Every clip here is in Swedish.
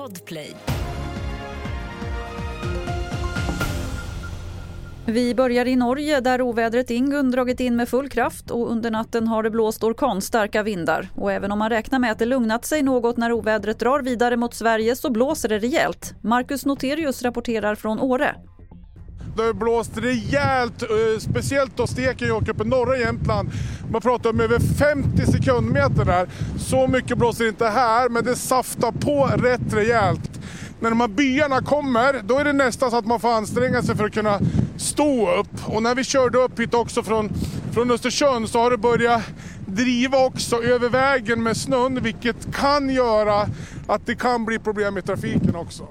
Podplay. Vi börjar i Norge där ovädret Ingun dragit in med full kraft och under natten har det blåst orkanstarka vindar. Och även om man räknar med att det lugnat sig något när ovädret drar vidare mot Sverige så blåser det rejält. Marcus Noterius rapporterar från Åre. Det har blåst rejält, eh, speciellt då Stekenjokk uppe i norra Jämtland. Man pratar om över 50 sekundmeter där. Så mycket blåser det inte här, men det saftar på rätt rejält. När de här byarna kommer, då är det nästan så att man får anstränga sig för att kunna stå upp. Och när vi körde upp hit också från, från Östersund så har det börjat driva också över vägen med snön, vilket kan göra att det kan bli problem i trafiken också.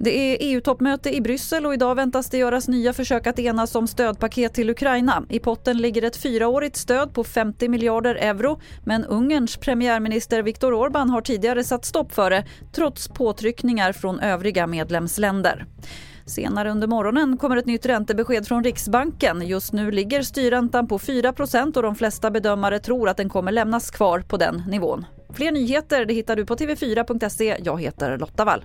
Det är EU-toppmöte i Bryssel och idag väntas det göras nya försök att enas om stödpaket till Ukraina. I potten ligger ett fyraårigt stöd på 50 miljarder euro men Ungerns premiärminister Viktor Orbán har tidigare satt stopp för det trots påtryckningar från övriga medlemsländer. Senare under morgonen kommer ett nytt räntebesked från Riksbanken. Just nu ligger styrräntan på 4% och de flesta bedömare tror att den kommer lämnas kvar på den nivån. Fler nyheter det hittar du på tv4.se. Jag heter Lotta Wall.